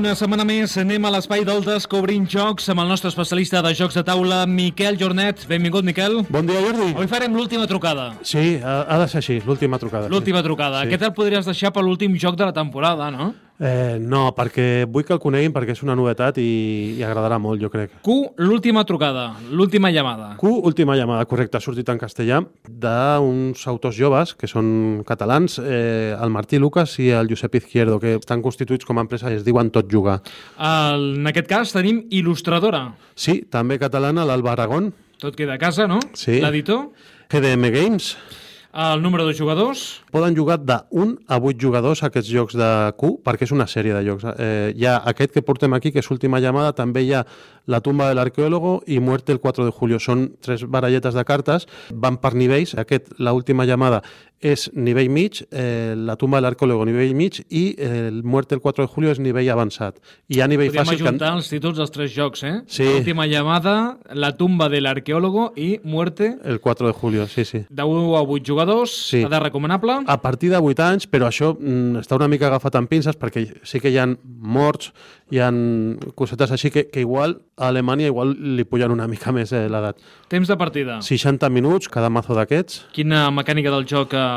setmana més anem a l'espai del Descobrint Jocs amb el nostre especialista de jocs de taula, Miquel Jornet. Benvingut, Miquel. Bon dia, Jordi. Avui farem l'última trucada. Sí, ha, ha de ser així, l'última trucada. L'última trucada. Sí. Aquest el podries deixar per l'últim joc de la temporada, no? Eh, no, perquè vull que el coneguin perquè és una novetat i, i agradarà molt, jo crec. Q, l'última trucada, l'última llamada. Q, última llamada, correcte, ha sortit en castellà, d'uns autors joves que són catalans, eh, el Martí Lucas i el Josep Izquierdo, que estan constituïts com a empresa i es diuen Tot Jugar. El, en aquest cas tenim il·lustradora. Sí, també catalana, l'Alba Aragón, Tot queda a casa, no? Sí. L'editor. GDM Games, El número de jugadors. poden jugar de 1 a 8 jugadors aquests jocs de Q, perquè és una sèrie de jocs. Eh, hi ha aquest que portem aquí, que és Última Llamada, també hi ha La tumba del arqueólogo i Muerte el 4 de julio. Són tres baralletes de cartes, van per nivells. Aquest, La Última Llamada, és nivell mig, eh, La tumba del arqueólogo nivell mig i eh, el Muerte el 4 de julio és nivell avançat. I hi ha nivell Podríem fàcil... ajuntar els títols dels tres jocs, eh? Sí. L'última llamada, La tumba del arqueólogo i Muerte. El 4 de julio, sí, sí. De 1 a 8 jugadors, Sí. edat recomanable. a partir de 8 anys, però això mm, està una mica agafat amb pinces perquè sí que hi ha morts, hi ha cosetes així que, que igual a Alemanya igual li pugen una mica més eh, l'edat. Temps de partida. 60 minuts cada mazo d'aquests. Quina mecànica del joc eh,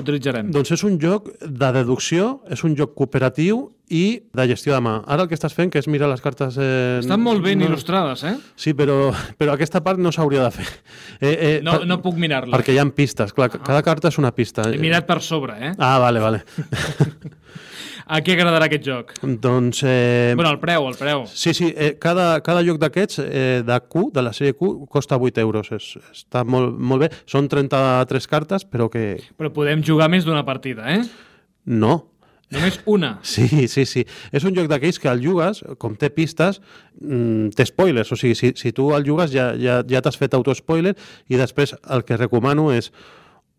utilitzarem? Doncs és un joc de deducció, és un joc cooperatiu i de gestió de mà. Ara el que estàs fent, que és mirar les cartes... Eh, Estan molt ben no, il·lustrades, eh? Sí, però, però aquesta part no s'hauria de fer. Eh, eh, No, per- no puc mirar-la. Perquè hi ha pistes, clar, cada carta és una pista. He mirat per sobre, eh? Ah, vale, vale. A qui agradarà aquest joc? doncs... Eh, Bueno, el preu, el preu. Sí, sí, eh, cada, cada lloc d'aquests, eh, de Q, de la sèrie Q, costa 8 euros. És, està molt, molt bé. Són 33 cartes, però que Però podem jugar més d'una partida, eh? no. Només una. Sí, sí, sí. És un joc d'aquells que el jugues, com té pistes, mm, té spoilers. O sigui, si, si tu el jugues ja, ja, ja t'has fet autospoiler i després el que recomano és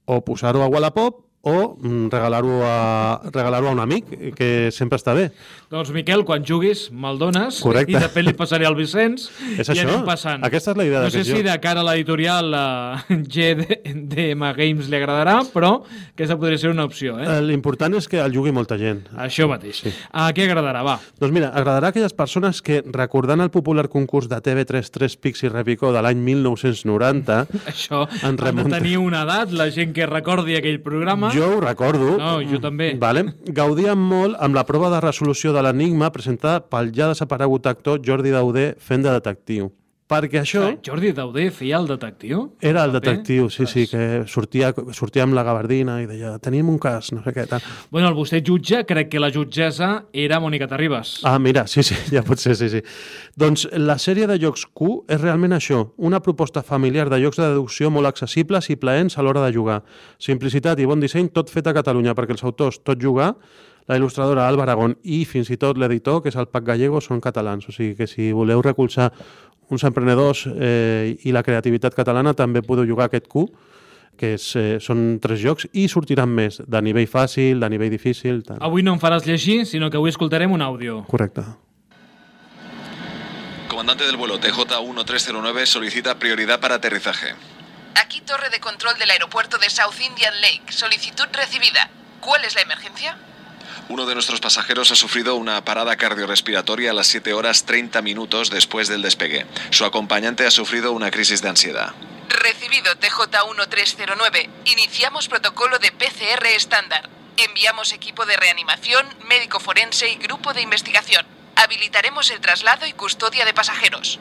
o posar-ho a Wallapop o mm, regalar-ho a, regalar a un amic, que sempre està bé. Doncs, Miquel, quan juguis, me'l dones. Correcte. I després li passaré al Vicenç. És i això? anem passant. Aquesta és la idea No sé si de cara a l'editorial uh, GDM Games li agradarà, però aquesta podria ser una opció, eh? Eh, L'important és que el jugui molta gent. Això mateix. sí. A qui agradarà? Va. Doncs mira, agradarà a aquelles persones que, recordant el popular concurs de TV3 3 Pics i Repicó de l'any 1990, Això En han de remunta. tenir una edat, la gent que recordi aquell programa. Jo ho recordo. No, jo també. Vale? Gaudíem molt amb la prova de resolució de l'enigma presentada pel ja desaparegut actor Jordi Dauder fent de detectiu. Perquè això Ah, Jordi Dauder feia el detectiu? era el detectiu, sí, sí, que sortia, sortia amb la gabardina i deia tenim un cas, no sé què, tal. Bueno, el vostè jutge, crec que la jutgessa era Mònica Terribas. Ah, mira, sí, sí, ja pot ser, sí, sí. Doncs la sèrie de jocs Q és realment això, una proposta familiar de jocs de deducció molt accessibles i plaents a l'hora de jugar. Simplicitat i bon disseny, tot fet a Catalunya, perquè els autors Tot Jugar, la il·lustradora Alba Aragón i fins i tot l'editor, que és el Pac Gallego, són catalans. O sigui que si voleu recolzar uns emprenedors eh, i la creativitat catalana, també podeu jugar a aquest Q, que és, eh, són tres jocs, i sortiran més, de nivell fàcil, de nivell difícil... Tal. Avui no em faràs llegir, sinó que avui escoltarem un àudio. Correcte. Comandante del vuelo TJ1309 solicita prioridad para aterrizaje. Aquí torre de control del aeropuerto de South Indian Lake. Solicitud recibida. ¿Cuál es la emergencia? Uno de nuestros pasajeros ha sufrido una parada cardiorrespiratoria a las 7 horas 30 minutos después del despegue. Su acompañante ha sufrido una crisis de ansiedad. Recibido TJ1309. Iniciamos protocolo de PCR estándar. Enviamos equipo de reanimación, médico forense y grupo de investigación. Habilitaremos el traslado y custodia de pasajeros.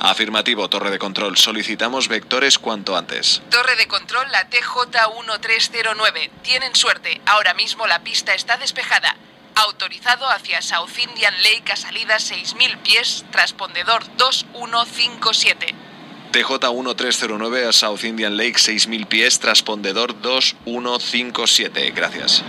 Afirmativo, torre de control. Solicitamos vectores cuanto antes. Torre de control, la TJ1309. Tienen suerte. Ahora mismo la pista está despejada. Autorizado hacia South Indian Lake a salida 6.000 pies, transpondedor 2157. TJ1309 a South Indian Lake 6000 pies, transpondedor 2157. Gracias.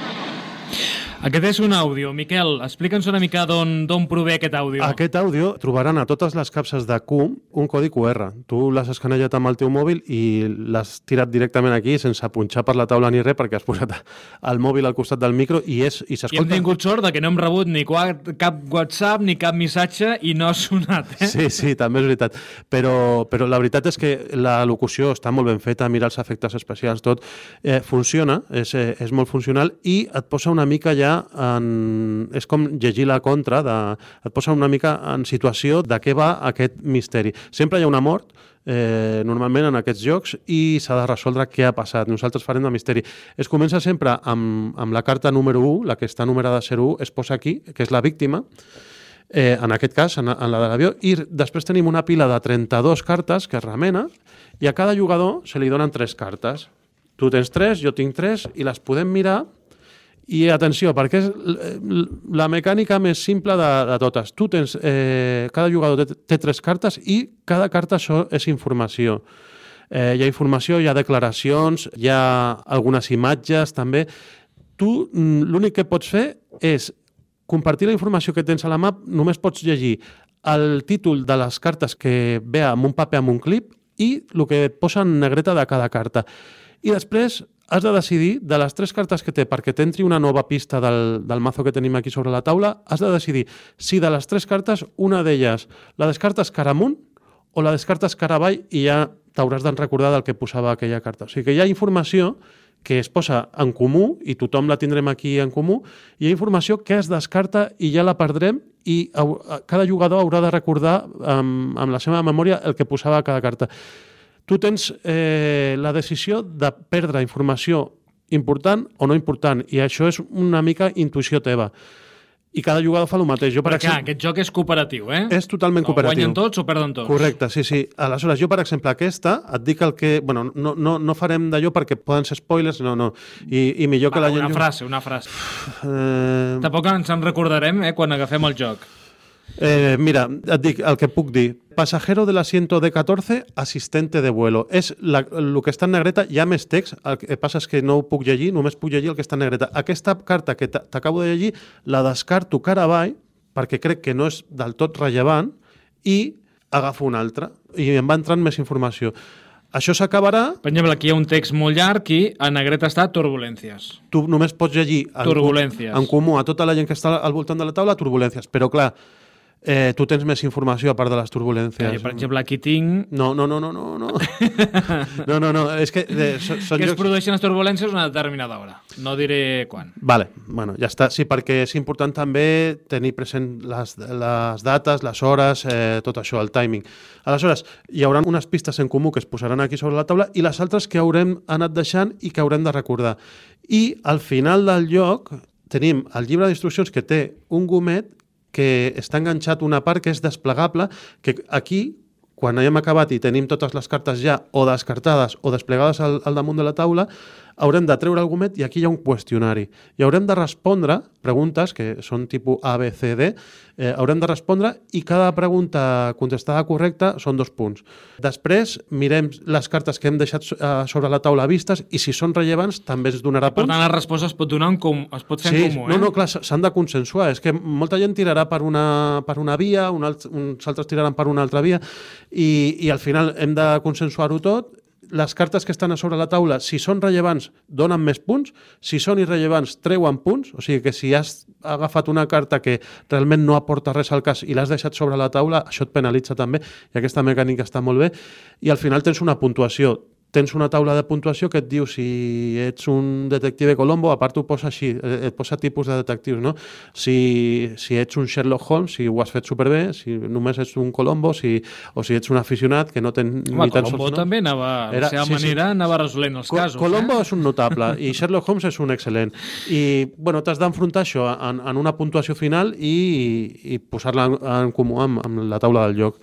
Aquest és un àudio. Miquel, explica'ns una mica d'on d'on prové aquest àudio. Aquest àudio trobaran a totes les capses de Q un codi QR. Tu l'has escanejat amb el teu mòbil i l'has tirat directament aquí sense punxar per la taula ni res perquè has posat el mòbil al costat del micro i és i I hem s'escolta... tingut sort de que no hem rebut ni cap WhatsApp ni cap missatge i no ha sonat, eh? Sí, sí, també és veritat. Però, però la veritat és que la locució està molt ben feta, mira els efectes especials, tot. Eh, funciona, és, eh, és molt funcional i et posa una mica ja en, és com llegir la contra, de, et posa una mica en situació de què va aquest misteri. Sempre hi ha una mort, eh, normalment en aquests jocs i s'ha de resoldre què ha passat. Nosaltres farem de misteri. Es comença sempre amb, amb la carta número 1, la que està numerada 01, es posa aquí, que és la víctima, eh, en aquest cas, en, en la de l'avió, i després tenim una pila de 32 cartes que es remena i a cada jugador se li donen 3 cartes. Tu tens 3, jo tinc 3 i les podem mirar i atenció, perquè és la mecànica més simple de, de totes. Tu tens, eh, cada jugador té, té tres cartes i cada carta això és informació. Eh, hi ha informació, hi ha declaracions, hi ha algunes imatges també. Tu mm, l'únic que pots fer és compartir la informació que tens a la mà, només pots llegir el títol de les cartes que ve amb un paper amb un clip i el que et posa en negreta de cada carta. I després has de decidir, de les tres cartes que té, perquè t'entri una nova pista del, del mazo que tenim aquí sobre la taula, has de decidir si de les tres cartes, una d'elles la descartes cara amunt o la descartes cara avall i ja t'hauràs de recordar del que posava aquella carta. O sigui que hi ha informació que es posa en comú i tothom la tindrem aquí en comú, i hi ha informació que es descarta i ja la perdrem i cada jugador haurà de recordar amb, amb la seva memòria el que posava cada carta. Tu tens eh, la decisió de perdre informació important o no important, i això és una mica intuïció teva. I cada jugador fa el mateix. Jo, per Perquè, clar, exemple, aquest joc és cooperatiu, eh? és totalment O cooperatiu. guanyen tots o perden tots. Correcte, sí, sí. Aleshores, jo, per exemple, aquesta, et dic el que... Bueno, no, no, no farem d'allò perquè poden ser spoilers, no, no. I, i millor que Va, la gent... una frase, una frase. Eh, Tampoc ens en recordarem eh, quan agafem el joc. Eh, mira, et dic el que puc dir. Pasajero del asiento de 14, asistente de vuelo. És la, el que està en negreta, hi ha més text, el que passa és que no ho puc llegir, només puc llegir el que està en negreta. Aquesta carta que t'a- t'acabo de llegir, la descarto cara avall, perquè crec que no és del tot rellevant, i agafo una altra, i em va entrant més informació. Això s'acabarà, Per exemple, aquí hi ha un text molt llarg i a negreta està turbulències. tu només pots llegir en, Turbulències. en comú a tota la gent que està al voltant de la taula turbulències, però clar, eh, tu tens més informació a part de les turbulències. Jo, per exemple, aquí tinc No, no, no, no, no, no. no, no, no, és que eh, són, són que es produeixen les turbulències una determinada hora. No diré quan. Vale, bueno, ja està. Sí, perquè és important també tenir present les, les dates, les hores, eh, tot això, el timing. Aleshores, hi haurà unes pistes en comú que es posaran aquí sobre la taula i les altres que haurem anat deixant i que haurem de recordar. I al final del lloc tenim el llibre d'instruccions que té un gomet que està enganxat una part que és desplegable, que aquí quan haguem acabat i tenim totes les cartes ja o descartades o desplegades al, al damunt de la taula, haurem de treure el gomet i aquí hi ha un qüestionari. I haurem de respondre preguntes que són tipus A, B, C, D, eh, haurem de respondre i cada pregunta contestada correcta són dos punts. Després mirem les cartes que hem deixat eh, sobre la taula vistes i si són rellevants també ens donarà Per punts. tant, la resposta es pot donar en com... es pot fer Sí, en comú, eh? no, no, clar, s'han de consensuar. És que molta gent tirarà per una, per una via, un alt, uns altres tiraran per una altra via, i, i al final hem de consensuar-ho tot. Les cartes que estan a sobre la taula, si són rellevants, donen més punts. Si són irrellevants, treuen punts. O sigui que si has agafat una carta que realment no aporta res al cas i l'has deixat sobre la taula, això et penalitza també, i aquesta mecànica està molt bé. I al final tens una puntuació tens una taula de puntuació que et diu si ets un detective Colombo, a part ho posa així, eh, et posa tipus de detectius, no? Si, si ets un Sherlock Holmes, si ho has fet superbé, si només ets un Colombo, si, o si ets un aficionat que no ten Home, ni tan Colombo sols... també anava, a la Era- seva sí, sí. manera, anava resolent els Co casos. Colombo eh? és un notable i Sherlock Holmes és un excel·lent. I, bueno, t'has d'enfrontar això en, en una puntuació final i, i posar-la en, en comú amb, amb la taula del joc.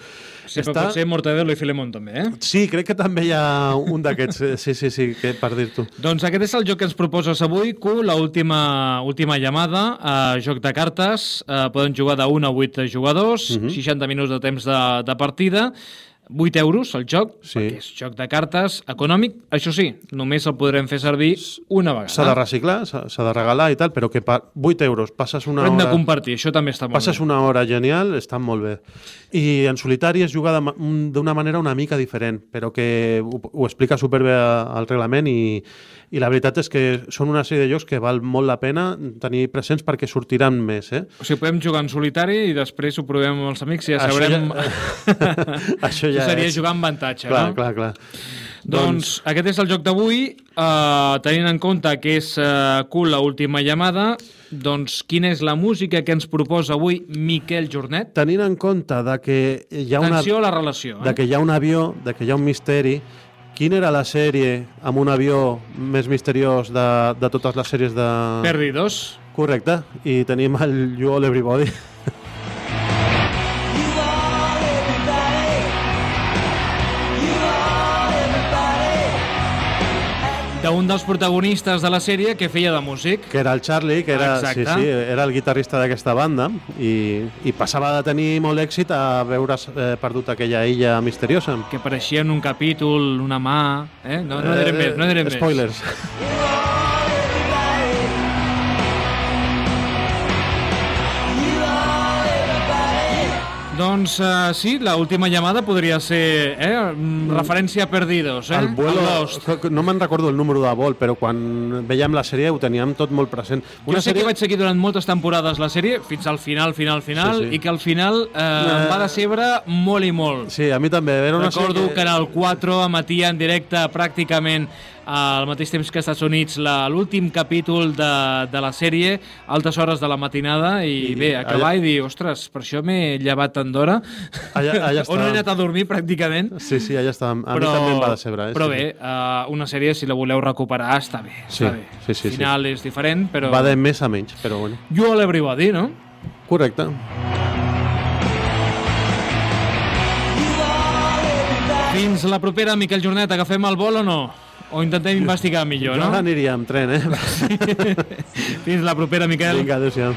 Sí, però pot ser Mortadelo i Filemón també, eh? Sí, crec que també hi ha un d'aquests, eh, sí, sí, sí, que per dir-t'ho. Doncs aquest és el joc que ens proposes avui, Q, la última, última llamada, eh, joc de cartes, eh, poden jugar de 1 a 8 jugadors, Mhm. 60 minuts de temps de, de partida, 8 euros el joc, Sí. perquè és joc de cartes econòmic, això sí, només el podrem fer servir una vegada. S'ha de reciclar, s'ha de regalar i tal, però que per 8 euros passes una Però hem de hora... compartir, això també està molt Passes bé. una hora genial, està molt bé. I en solitari es juga d'una manera una mica diferent, però que ho, ho explica superbé al reglament i, i la veritat és que són una sèrie de jocs que val molt la pena tenir presents perquè sortiran més, eh? O sigui, podem jugar en solitari i després ho provem amb els amics i ja Això sabrem... ja- Això ja Això seria és- jugar amb avantatge, Clar, no? clar, clar. Doncs aquest és el joc d'avui, uh, tenint en compte que és uh, cool l'última llamada, doncs quina és la música que ens proposa avui Miquel Jornet? Tenint en compte de que hi ha una, Atenció a la relació. de Eh? que hi ha un avió, de que hi ha un misteri, quina era la sèrie amb un avió més misteriós de, de totes les sèries de... Perdidos. Correcte, i tenim el You All Everybody. D'un dels protagonistes de la sèrie que feia de músic. que era el Charlie, que era, sí, Exacte. sí, era el guitarrista d'aquesta banda i, i passava de tenir molt èxit a veure eh, perdut aquella illa misteriosa. que apareixia en un capítol, una mà... Eh? No, no direm més, no direm més. Spoilers. Doncs uh, sí, la última llamada podria ser eh? mm, referència a Perdidos. Eh? El vuelo, no me'n recordo el número de vol, però quan veiem la sèrie ho teníem tot molt present. Jo sé que vaig seguir durant moltes temporades la sèrie, fins al final, final, final, Sí, sí. i que al final eh, em va decebre molt i molt. Sí, a mi també. Era una Recordo sèrie que en el 4 emetia en directe pràcticament al mateix temps que als Estats Units l'últim capítol de, de la sèrie, altes hores de la matinada, i, I bé, acabar allà- i dir, ostres, per això m'he llevat tant d'hora, Allà, allà o no he anat a dormir pràcticament. Sí, sí, allà està. A mi també em va decebre. Eh? però sí, bé, uh, una sèrie, si la voleu recuperar, està bé. Sí, està bé. sí, sí, El final és diferent, sí. però... Va de més a menys, però bueno. You all everybody, no? Correcte. Fins la propera, Miquel Jornet, agafem el vol o no? O intentem investigar millor, Jo no? aniria amb tren, eh? Fins la propera, Miquel. Vinga, adéu-siau.